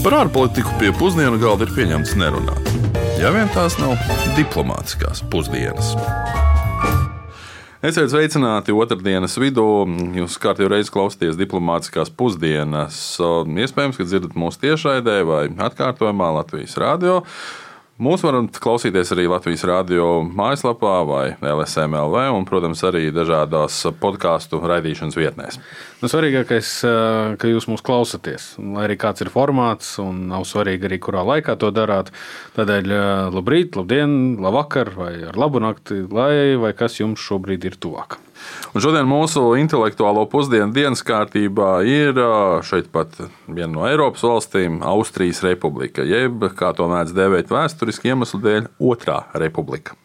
Par ārpolitiku pie pusdienu galda ir pieņemts nerunāt. Ja vien tās nav diplomātiskās pusdienas. Esiet sveicināti otrdienas vidū. Jūs kārtībā reizē klausāties diplomātiskās pusdienas. Iespējams, ka dzirdat mūsu tiešraidē vai atkārtojumā Latvijas rādio. Mūsu varat klausīties arī Latvijas radio mājaslapā vai LSMLV, un, protams, arī dažādās podkāstu raidīšanas vietnēs. Nu, svarīgākais, ka jūs mūs klausāties, lai arī kāds ir formāts, un nav svarīgi arī kurā laikā to darāt. Tādēļ labrīt, labdien, labvakar vai ar labu nakti, lai vai kas jums šobrīd ir tuvāk. Un šodien mūsu intelektuālo pusdienu dienas kārtībā ir šeit pat viena no Eiropas valstīm - Austrijas republika, jeb, kā to mēdz dēvēt vēsturiski iemeslu dēļ, Otrā republika.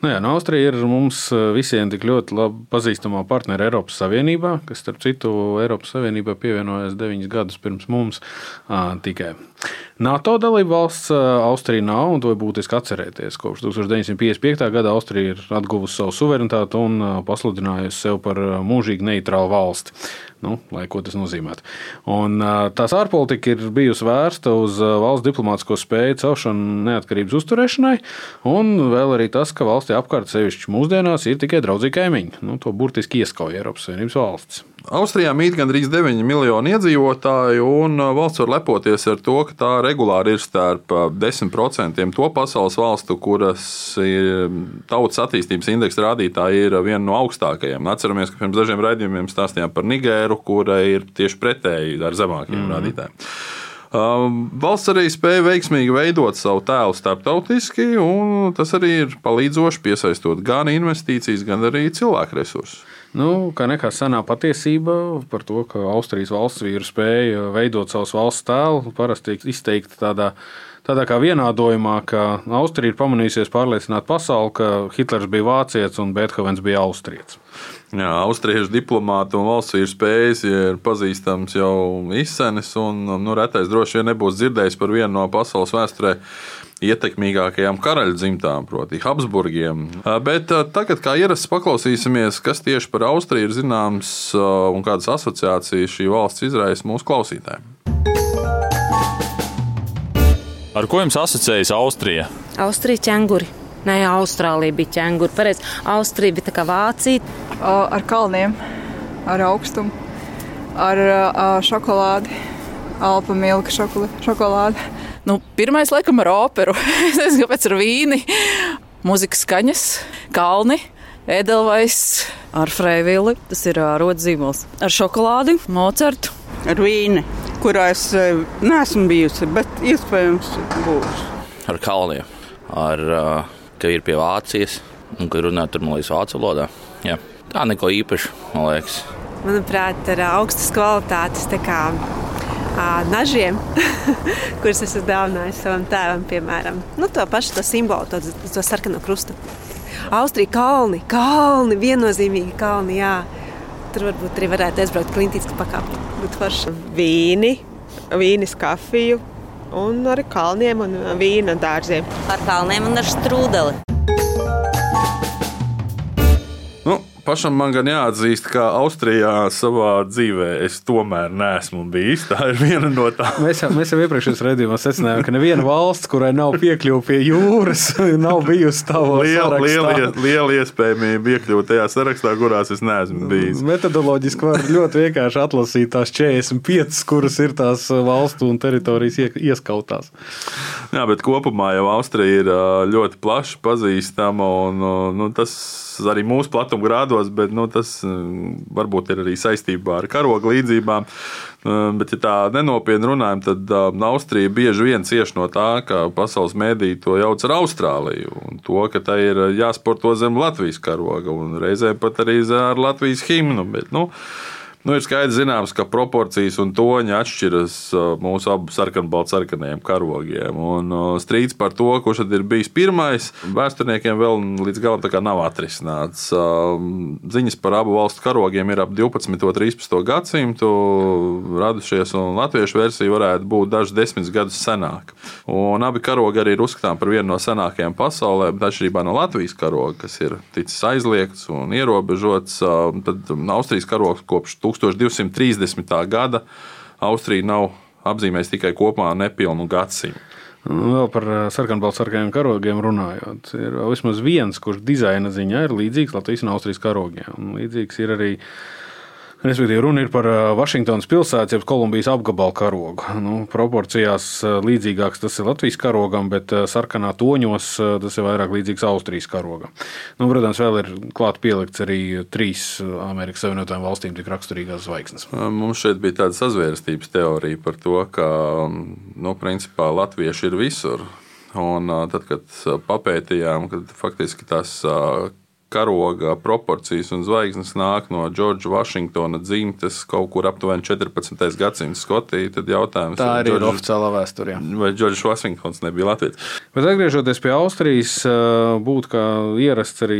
Nu jā, no Austrija ir mums visiem tik ļoti labi pazīstamā partneri Eiropas Savienībā, kas, starp citu, Eiropas Savienībā pievienojās deviņus gadus pirms mums à, tikai. NATO dalība valsts Austrija nav, un to ir būtiski atcerēties. Kopš 1955. gada Austrija ir atguvusi savu suverenitāti un pasludinājusi sevi par mūžīgi neitrālu valsti. Nu, lai ko tas nozīmētu. Un, tās ārpolitika ir bijusi vērsta uz valsts diplomātsko spēju celšanu neatkarības uzturēšanai, un vēl arī tas, ka valstī apkārt, sevišķi mūsdienās, ir tikai draudzīgi kaimiņi. Nu, to burtiski ieskauj Eiropas Savienības valsts. Austrijā mīt gandrīz 9 miljoni iedzīvotāju, un valsts var lepoties ar to, ka tā regulāri ir starp 10% to pasaules valstu, kuras tautas attīstības indeksa rādītāji ir viena no augstākajiem. Atceramies, ka pirms dažiem raidījumiem stāstījām par Nigēru, kura ir tieši pretēji ar zemākiem mm. rādītājiem. Valsts arī spēja veiksmīgi veidot savu tēlu starptautiski, un tas arī ir palīdzoši piesaistot gan investīcijas, gan arī cilvēku resursus. Nu, kā nekā senā patiesība par to, ka Austrijas valsts vīri spēja veidot savus valsts tēlu, parasti izteikti tādā, tādā kā vienādojumā, ka Austrija ir pamanījusies pārliecināt pasauli, ka Hitlers bija vācietis un Beethovens bija austrietis. Jā, austriešu diplomāti un valsts vīru spējas ir pazīstams jau izsenis, un nu, retais droši vien nebūs dzirdējis par vienu no pasaules vēsturē ietekmīgākajām karaļa dzimtām, proti, Habsburgiem. Bet tagad, kā ierasts, paklausīsimies, kas tieši par Austriju ir zināms un kādas asociācijas šī valsts izraisa mūsu klausītājiem. Ar ko jums asociējas Austrija? Austrija ķēnguri. Nē, Austrālija bija ķēnguri. Pareizi, Austrija bija tā kā Vācija. Ar kalniem, ar augstumu, ar šokolādi, alpa milka šokolādi. Nu, pirmais, laikam, ar operu. es nezinu, kāpēc ar vīni, mūzikas skaņas, kalni. Edelvais ar frēvili, tas ir rodas zīmols. Ar šokolādi, mocertu. Ar vīni, kurā es neesmu bijusi, bet iespējams būšu. Ar kalniem, ar ka ir pie Vācijas un ka runā tur, liekas, vācu valodā. Jā. Tā neko īpašu, man liekas. Manuprāt, ar augstas kvalitātes nažiem, kurus esmu dāvinājis savam tēvam, piemēram, nu, to pašu to simbolu, to, to sarkano krustu. Austrija kalni, kalni, viennozīmīgi kalni. Jā. Tur varbūt arī varētu aizbraukt klintītiski pakāpt. Būtu forši. Vīni, vīnis, kafiju un ar kalniem un vīna dārziem. Ar kalniem un ar strūdeli. Pašam man gan jāatzīst, ka Austrijā savā dzīvē es tomēr neesmu bijis. Tā ir viena no tām. mēs, jau, mēs jau iepriekšējos redzējumos secinājām, ka neviena valsts, kurai nav piekļuve pie jūras, nav bijusi tāda liela, liela, liela iespējamība iekļūt tajā sarakstā, kurās es neesmu bijis. Metodoloģiski var ļoti vienkārši atlasīt tās 45, kuras ir tās valstu un teritorijas ieskautās. Jā, bet kopumā jau Austrija ir ļoti plaši pazīstama un nu, tas arī mūsu platuma grādos, bet nu, tas mm, varbūt ir arī saistībā ar karoga līdzībām. Mm, bet, ja tā nenopietni runājam, tad um, Austrija bieži vien cieš no tā, ka pasaules mēdīte to jauc ar Austrāliju. Un to, ka tā ir jāsporto zem Latvijas karoga un reizēm pat arī ar Latvijas himnu. Bet, nu, Nu, ir skaidrs, zināms, ka proporcijas un toņi atšķiras uh, mūsu abu sarkanbaltsarkanajiem karogiem. Un uh, strīds par to, kurš tad ir bijis pirmais, vēsturniekiem vēl līdz galam nav atrisināts. Um, ziņas par abu valstu karogiem ir ap 12. un 13. gadsimtu radušies, un latviešu versija varētu būt dažus desmit gadus senāka. Un abi karogi arī ir uzskatām par vienu no senākajiem pasaulē, bet atšķirībā no Latvijas karoga, kas ir ticis aizliegts un ierobežots, um, tad Austrijas karogs kopš 1230. gada Austrija nav apzīmēs tikai kopumā nepilnu gadsimtu. Nu, vēl par sarkanbalsarkaniem karogiem runājot, ir vismaz viens, kurš dizaina ziņā ir līdzīgs Latvijas un Austrijas karogiem. Līdzīgs ir arī Respektīvi, runa ir par Vašingtonas pilsētas, jeb Kolumbijas apgabala karogu. Nu, proporcijās līdzīgāks tas ir Latvijas karogam, bet sarkanā toņos tas ir vairāk līdzīgs Austrijas karogam. Nu, protams, vēl ir klāt pielikts arī trīs Amerikas Savienotajām valstīm tik raksturīgās zvaigznes. Mums šeit bija tāda sazvērstības teorija par to, ka nu, principā latvieši ir visur. Un tad, kad papētījām, kad faktiski tas karoga proporcijas un zvaigznes nāk no Džordža Vašingtona dzimtes kaut kur aptuveni 14. gadsimta Skotija. Tad jautājums tā arī George, ir oficiālā vēsturē. Vai Džordžs Vašingtons nebija Latvijas? Bet atgriežoties pie Austrijas, būtu kā ierasts arī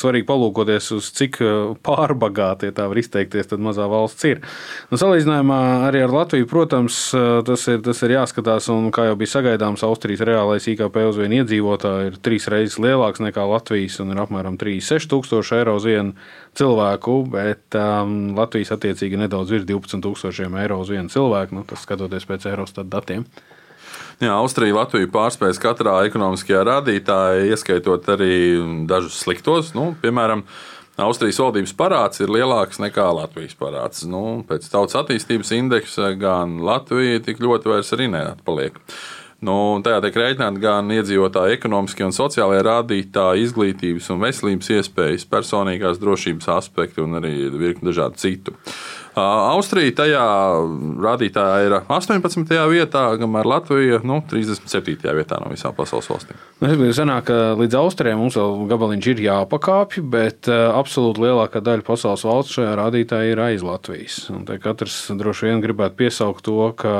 svarīgi palūkoties uz cik pārbagāti, ja tā var izteikties, tad mazā valsts ir. Un salīdzinājumā arī ar Latviju, protams, tas ir, tas ir jāskatās, un kā jau bija sagaidāms, Austrijas reālais IKP uz vienu iedzīvotāju ir trīs reizes lielāks nekā Latvijas un ir apmēram 3 36,000 eiro uz vienu cilvēku, bet um, Latvijas attiecīgi nedaudz virs 12,000 eiro uz vienu cilvēku. Nu, tas skatoties pēc Eurostat datiem. Jā, Austrija Latviju pārspējas katrā ekonomiskajā rādītājā, ieskaitot arī dažus sliktos. Nu, piemēram, Austrijas valdības parāds ir lielāks nekā Latvijas parāds. Nu, pēc tautas attīstības indeksa gan Latvija tik ļoti vairs arī neatpaliek. Nu, tajā tiek rēķināti gan iedzīvotāju ekonomiskie un sociālie rādītāji, izglītības un veselības iespējas, personīgās drošības aspekti un arī virkni dažādu citu. Austrija tajā rādītājā ir 18. vietā, kamēr Latvija nu, 37. vietā no visām pasaules valstīm. Nu, es domāju, sanāk, ka līdz Austrijai mums vēl gabaliņš ir jāpakāpj, bet absolūti lielākā daļa pasaules valsts šajā rādītājā ir aiz Latvijas. Un katrs droši vien gribētu piesaukt to, ka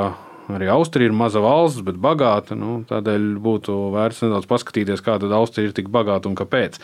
Arī Austrija ir maza valsts, bet bagāta. Nu, tādēļ būtu vērts nedaudz paskatīties, kāda Austrija ir tik bagāta un kāpēc.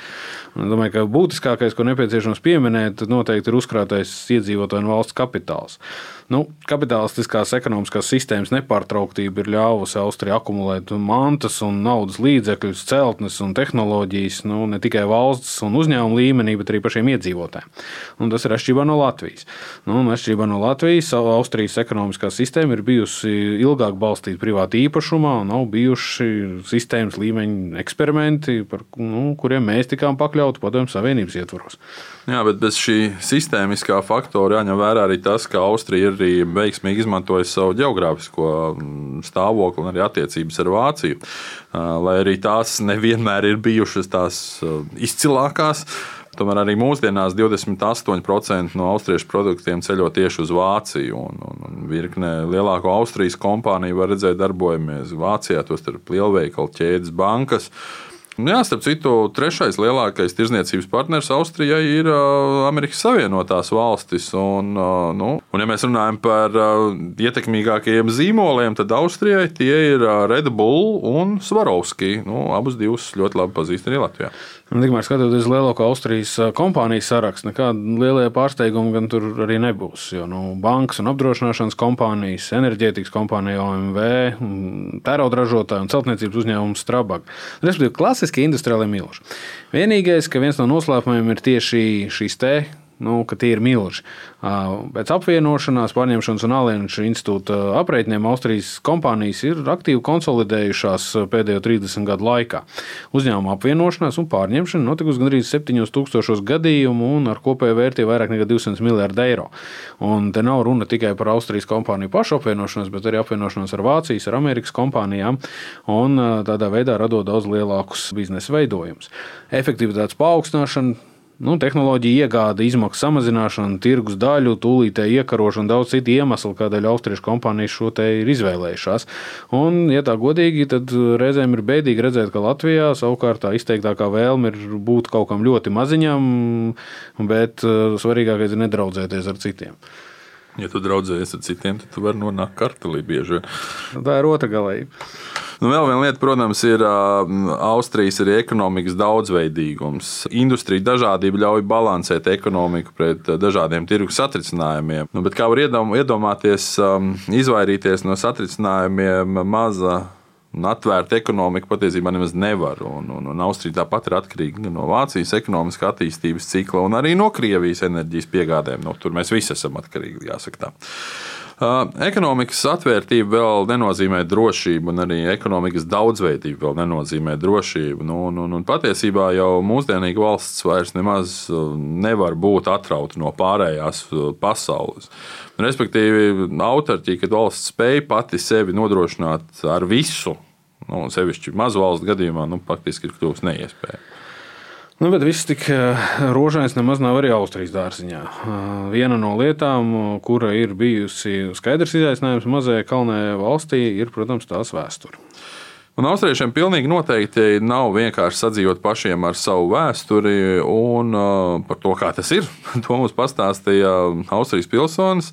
Un domāju, ka būtiskākais, ko nepieciešams pieminēt, noteikti ir uzkrātais iedzīvotāju un valsts kapitāls. Nu, kapitalistiskās ekonomiskās sistēmas nepārtrauktība ir ļāvusi Austrijai akumulēt mantas un naudas līdzekļus, celtnes un tehnoloģijas nu, ne tikai valsts un uzņēmumu līmenī, bet arī pašiem iedzīvotājiem. Un tas ir atšķirībā no Latvijas. Nu, atšķirībā no Latvijas, Austrijas ekonomiskā sistēma ir bijusi ilgāk balstīta privātā īpašumā, un nav bijuši sistēmas līmeņa eksperimenti, par nu, kuriem mēs tikām pakļauti Padomju Savienības ietvaros. Jā, bet bez šī sistēmiskā faktora jāņem vērā arī tas, ka Austrija ir arī veiksmīgi izmantojis savu geogrāfisko mm, stāvokli un arī attiecības ar Vāciju. Lai arī tās nevienmēr ir bijušas tās izcilākās. Tomēr arī mūsdienās 28% no austriešu produktiem ceļo tieši uz Vāciju. Un, un, un virkne lielāko Austrijas kompāniju var redzēt, darbojamies Vācijā, tostarp lielveikalu ķēdes bankas. Uh, jā, starp citu, trešais lielākais tirzniecības partners Austrijai ir Amerikas Savienotās valstis. Un, nu, un, ja mēs runājam par ietekmīgākajiem zīmoliem, tad Austrijai tie ir Red Bull un Svarovski. Nu, abus divus ļoti labi pazīst arī Latvijā. Tikmēr skatoties uz lielāko Austrijas kompāniju sarakstu, nekāda lielie pārsteigumi gan tur arī nebūs. Jo nu, bankas un apdrošināšanas kompānijas, enerģētikas kompānija OMV, tērauda ražotāja un celtniecības uzņēmums Strabag. Respektīvi, klasiski industriāli milži. Vienīgais, ka viens no noslēpumiem ir tieši šīs te nu, ka tie ir milži. Pēc apvienošanās, pārņemšanas un alianšu institūta aprēķiniem Austrijas kompānijas ir aktīvi konsolidējušās pēdējo 30 gadu laikā. Uzņēmuma apvienošanās un pārņemšana notikusi gandrīz 7000 gadījumu un ar kopēju vērtību vairāk nekā 200 miljardu eiro. Un te nav runa tikai par Austrijas kompāniju pašu apvienošanos, bet arī apvienošanos ar Vācijas, ar Amerikas kompānijām un tādā veidā radot daudz lielākus biznesa veidojumus. Efektivitātes paaugstināšana Nu, tehnoloģija iegāda, izmaksu samazināšana, tirgus daļu, tūlītēji iekarošana daudz citu iemeslu, kādēļ austriešu kompānijas šo te ir izvēlējušās. Un, ja tā godīgi, tad reizēm ir bēdīgi redzēt, ka Latvijā savukārt tā izteiktākā vēlme ir būt kaut kam ļoti maziņam, bet uh, svarīgākais ir nedraudzēties ar citiem. Ja tu draudzējies ar citiem, tad tu vari nonākt kartelī bieži. Tā ir otra galība. Nu, vēl viena lieta, protams, ir uh, Austrijas arī ekonomikas daudzveidīgums. Industrija dažādība ļauj balansēt ekonomiku pret dažādiem tirgus satricinājumiem. Nu, kā var iedomāties, um, izvairīties no satricinājumiem maza Un atvērta ekonomika patiesībā nemaz nevar. Un, un, un Austrija tāpat ir atkarīga no Vācijas ekonomiskā attīstības cikla un arī no Krievijas enerģijas piegādēm. No, tur mēs visi esam atkarīgi, jāsaka tā. Ekonomikas atvērtība vēl nenozīmē drošību, un arī ekonomikas daudzveidība vēl nenozīmē drošību. Nu, un, un, un patiesībā jau mūsdienīga valsts vairs nemaz nevar būt atrauta no pārējās pasaules. Respektīvi, autarķī, kad valsts spēja pati sevi nodrošināt ar visu, nu, sevišķi mazu valstu gadījumā, nu, faktiski ir kļuvusi neiespējama. Nu, bet viss tik eh, rožains nemaz nav arī Austrijas dārziņā. Eh, viena no lietām, kura ir bijusi skaidrs izaicinājums mazajai kalnē valstī, ir, protams, tās vēsture. Un austriešiem pilnīgi noteikti nav vienkārši sadzīvot pašiem ar savu vēsturi, un uh, par to, kā tas ir, to mums pastāstīja Austrijas pilsonis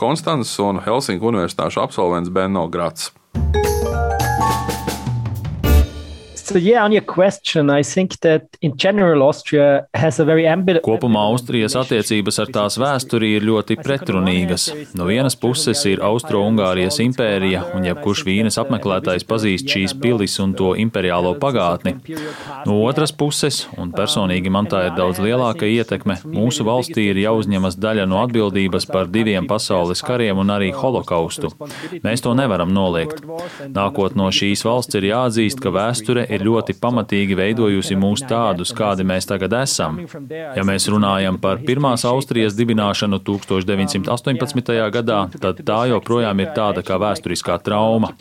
Konstants un Helsinku universitāšu absolvents Benno Grats. So yeah, on your question, I think that in general Austria has a very ambivalent. Kopumā Austrijas attiecības ar tās vēsturi ir ļoti pretrunīgas. No vienas puses ir Austro-Ungārijas impērija, un jebkurš vīnes apmeklētājs pazīst šīs pilis un to imperiālo pagātni. No otras puses, un personīgi man tā ir daudz lielāka ietekme, mūsu valstī ir jāuzņemas daļa no atbildības par diviem pasaules kariem un arī holokaustu. Mēs to nevaram noliegt. Nākot no šīs valsts ir jāatzīst, ka vēsture ir ir ļoti pamatīgi veidojusi mūs tādus, kādi mēs tagad esam. Ja mēs runājam par pirmās Austrijas dibināšanu 1918. gadā, tad tā joprojām ir tāda kā vēsturiskā trauma.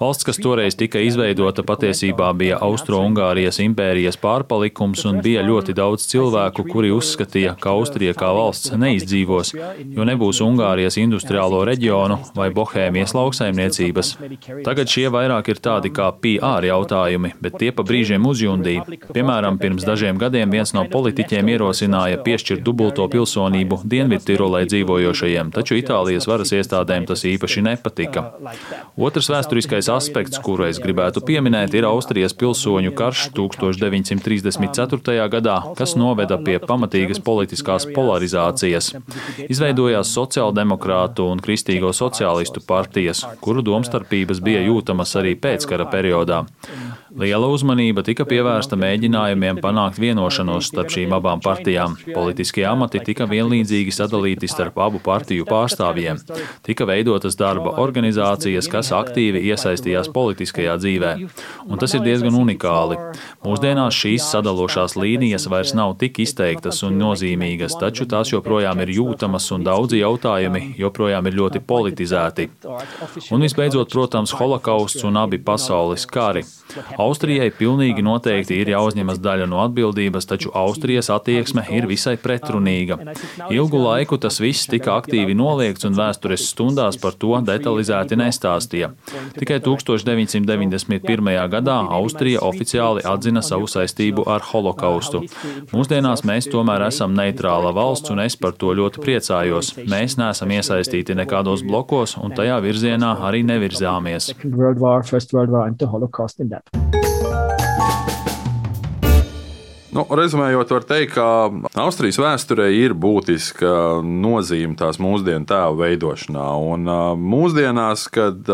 Valsts, kas toreiz tika izveidota, patiesībā bija Austro-Ungārijas impērijas pārpalikums un bija ļoti daudz cilvēku, kuri uzskatīja, ka Austrija kā valsts neizdzīvos, jo nebūs Ungārijas industriālo reģionu vai Bohēmijas lauksaimniecības. Tagad šie vairāk ir tādi kā PR jautājumi, bet tie pa brīžiem uzjundīja. Piemēram, pirms dažiem gadiem viens no politiķiem ierosināja piešķirt dubulto pilsonību Dienvidtirolē dzīvojošajiem, taču Itālijas varas iestādēm tas īpaši nepatika. Otrs vēsturiskais aspekts, kuru es gribētu pieminēt, ir Austrijas pilsoņu karš 1934. gadā, kas noveda pie pamatīgas politiskās polarizācijas. Izveidojās sociāldemokrātu un kristīgo sociālistu partijas, kuru domstarpības bija jūtamas arī pēckara periodā. Liela uzmanība tika pievērsta mēģinājumiem panākt vienošanos starp šīm abām partijām. Politiskie amati tika vienlīdzīgi sadalīti starp abu partiju pārstāvjiem. Tika veidotas darba organizācijas, kas aktīvi iesaistījās politiskajā dzīvē. Un tas ir diezgan unikāli. Mūsdienās šīs sadalošās līnijas vairs nav tik izteiktas un nozīmīgas, taču tās joprojām ir jūtamas un daudzi jautājumi joprojām ir ļoti politizēti. Un visbeidzot, protams, holokausts un abi pasaules kari. Austrijai pilnīgi noteikti ir jāuzņemas daļa no atbildības, taču Austrijas attieksme ir visai pretrunīga. Ilgu laiku tas viss tika aktīvi noliegts un vēstures stundās par to detalizēti nestāstīja. Tikai 1991. gadā Austrija oficiāli atzina savu saistību ar holokaustu. Mūsdienās mēs tomēr esam neitrāla valsts un es par to ļoti priecājos. Mēs neesam iesaistīti nekādos blokos un tajā virzienā arī nevirzāmies. World War, First World War and the Holocaust in that. Nu, rezumējot, var teikt, ka Austrijas vēsturē ir būtiska nozīme tās mūsdienu tēvu veidošanā. Un mūsdienās, kad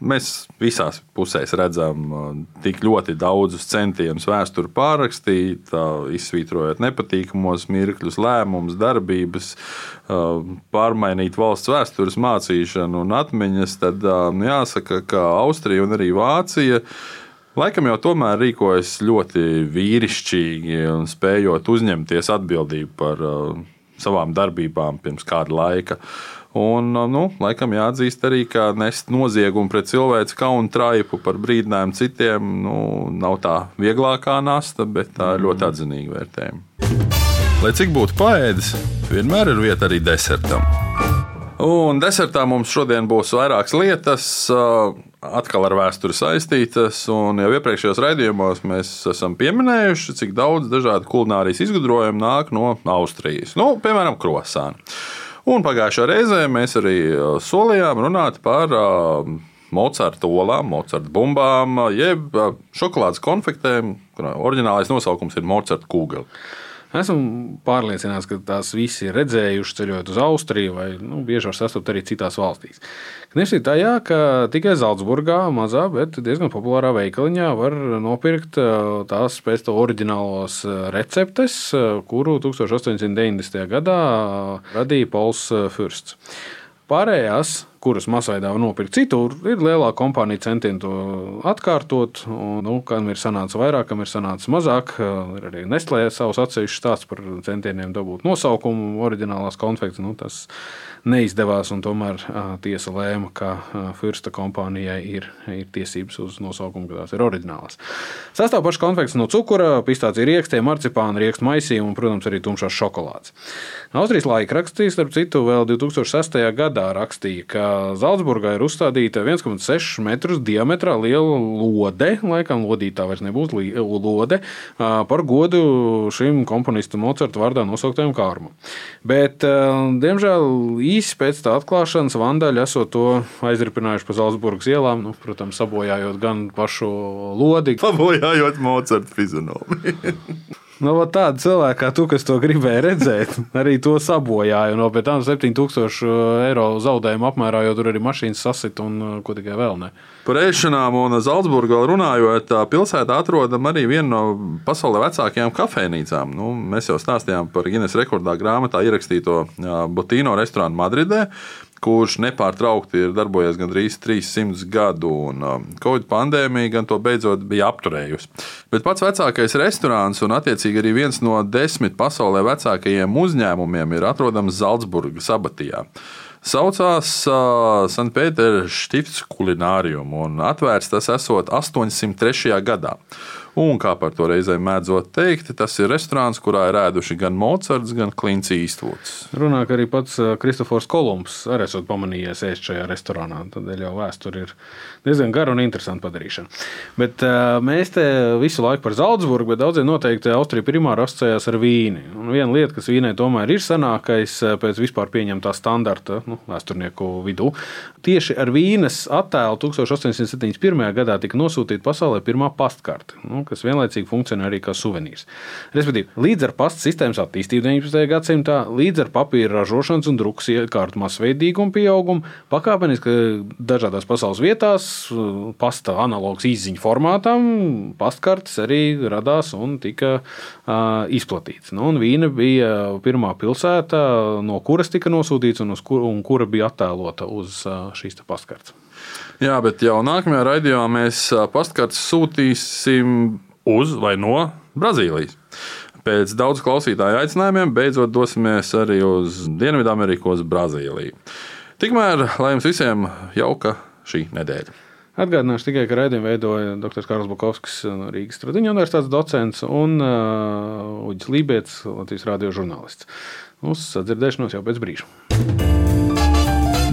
mēs visās pusēs redzam tik ļoti daudzus centienus vēsturi pārrakstīt, izsvītrojot nepatīkamos mirkļus, lēmumus, darbības, pārmainīt valsts vēstures mācīšanu un atmiņas, tad jāsaka, ka Austrija un arī Vācija Laikam jau tomēr rīkojas ļoti vīrišķīgi un spējot uzņemties atbildību par uh, savām darbībām pirms kāda laika. Un, uh, nu, laikam jāatzīst arī, ka nest noziegumu pret cilvēku kaunu traipu par brīdinājumu citiem nu, nav tā vieglākā nasta, bet tā ir ļoti atzinīga vērtējuma. Lai cik būtu paēdis, vienmēr ir vieta arī desertam. Un desertā mums šodien būs vairākas lietas. Atkal ar vēsturi saistītas. Jau iepriekšējos raidījumos mēs esam pieminējuši, cik daudz dažādu kulinārijas izgudrojumu nāk no Austrijas. Nu, piemēram, krosāni. Un pagājušā reizē mēs arī solījām runāt par Mocarta olām, Mocarta bumbām, jeb šokolādes konfektēm, kurām oriģinālais nosaukums ir Mocarta kūgeli. Esmu pārliecināts, ka tās visi ir redzējuši ceļojot uz Austriju vai nu, bieži var sastopt arī citās valstīs. Knips ir tajā, ka tikai Zeltsburgā, mazā, bet diezgan populārā veikaliņā var nopirkt tās pēc to oriģinālos receptes, kuru 1890. gadā radīja Pols Fursts. Pārējās, kuras masveidā var nopirkt citur, ir lielā kompānija centieni to atkārtot. Un, nu, kam ir sanācis vairāk, kam ir sanācis mazāk. Ir arī Nestlé savs atsevišķs stāsts par centieniem dabūt nosaukumu oriģinālās konfekts. Nu, tas neizdevās, un tomēr tiesa lēma, ka Firsta kompānijai ir, ir tiesības uz nosaukumu, ka tās ir oriģinālās. Sastāv pašs konfekts no cukura, pistācija riekstiem, marcipāna, riekstu maisījuma un, protams, arī tumšās šokolādes. Austrijas laikrakstīs, starp citu, vēl 2006. gadā rakstīja, ka Zaldzburgā ir uzstādīta 1,6 metrus diametrā liela lode, laikam lodītā vairs nebūs lode, par godu šim komponistu Mocarta vārdā nosauktajam kārmam. Bet, diemžēl, īsi pēc tā atklāšanas vandaļi esot to aizripinājuši pa Zaldzburgas ielām, nu, protams, sabojājot gan pašu lodi, sabojājot Mocarta fizionomiju. Nu, tāda cilvēka kā tu, kas to gribēja redzēt, arī to sabojāja. No pēc tam 7000 eiro zaudējumu apmērā, jo tur arī mašīnas sasit un uh, ko tikai vēl ne. Par ēšanām un Zeltsburgā runājot, pilsētā atrodam arī vienu no pasaulē vecākajām kafejnīcām. Nu, mēs jau stāstījām par Guinness rekordā grāmatā ierakstīto Botīno restorānu Madridē kurš nepārtraukti ir darbojies gandrīz 300 gadu, un um, Covid pandēmija gan to beidzot bija apturējusi. Bet pats vecākais restorāns un, attiecīgi, arī viens no desmit pasaulē vecākajiem uzņēmumiem ir atrodams Zaldzburgas abatijā. Saucās uh, Sanktpēteras Stifts Kulinārium un atvērts tas esot 803. gadā. Un, kā par to reizēm mēdzot teikt, tas ir restorāns, kurā ir ēduši gan Mocards, gan Klints Īstvuds. Runā, ka arī pats Kristofors Kolumbs arī esot pamanījies ēst šajā restorānā. Tādēļ jau vēsture ir diezgan gara un interesanta padarīšana. Bet uh, mēs te visu laiku par Zaldzburgu, bet daudziem noteikti Austrija primāri asociējās ar vīni. Un viena lieta, kas vīnai tomēr ir sanākais pēc vispār pieņemtā standarta nu, vēsturnieku vidū, tieši ar vīnas attēlu 1871. gadā tika nosūtīta pasaulē pirmā pastkarte. Nu, nu, kas vienlaicīgi funkcionē arī kā suvenīrs. Respektīvi, līdz ar pasta sistēmas attīstību 19. gadsimtā, līdz ar papīra ražošanas un drukas iekārtu masveidīgumu pieaugumu, pakāpeniski dažādās pasaules vietās pasta analogs izziņu formātām, pastkartes arī radās un tika uh, izplatīts. Nu, un Vīna bija pirmā pilsēta, no kuras tika nosūtīts un, kur, un kura bija attēlota uz uh, šīs pastkartes. Jā, bet jau nākamajā raidījumā mēs pastkartes sūtīsim uz vai no Brazīlijas. Pēc daudz klausītāju aicinājumiem beidzot dosimies arī uz Dienvidameriku, uz Brazīliju. Tikmēr, lai jums visiem jauka šī nedēļa. Atgādināšu tikai, ka raidījumu veidoja dr. Kārls Bukovskis, Rīgas Tradiņu universitātes docents un Uģis Lībijams, Latvijas radio žurnālists. Uz sadzirdēšanos jau pēc brīža.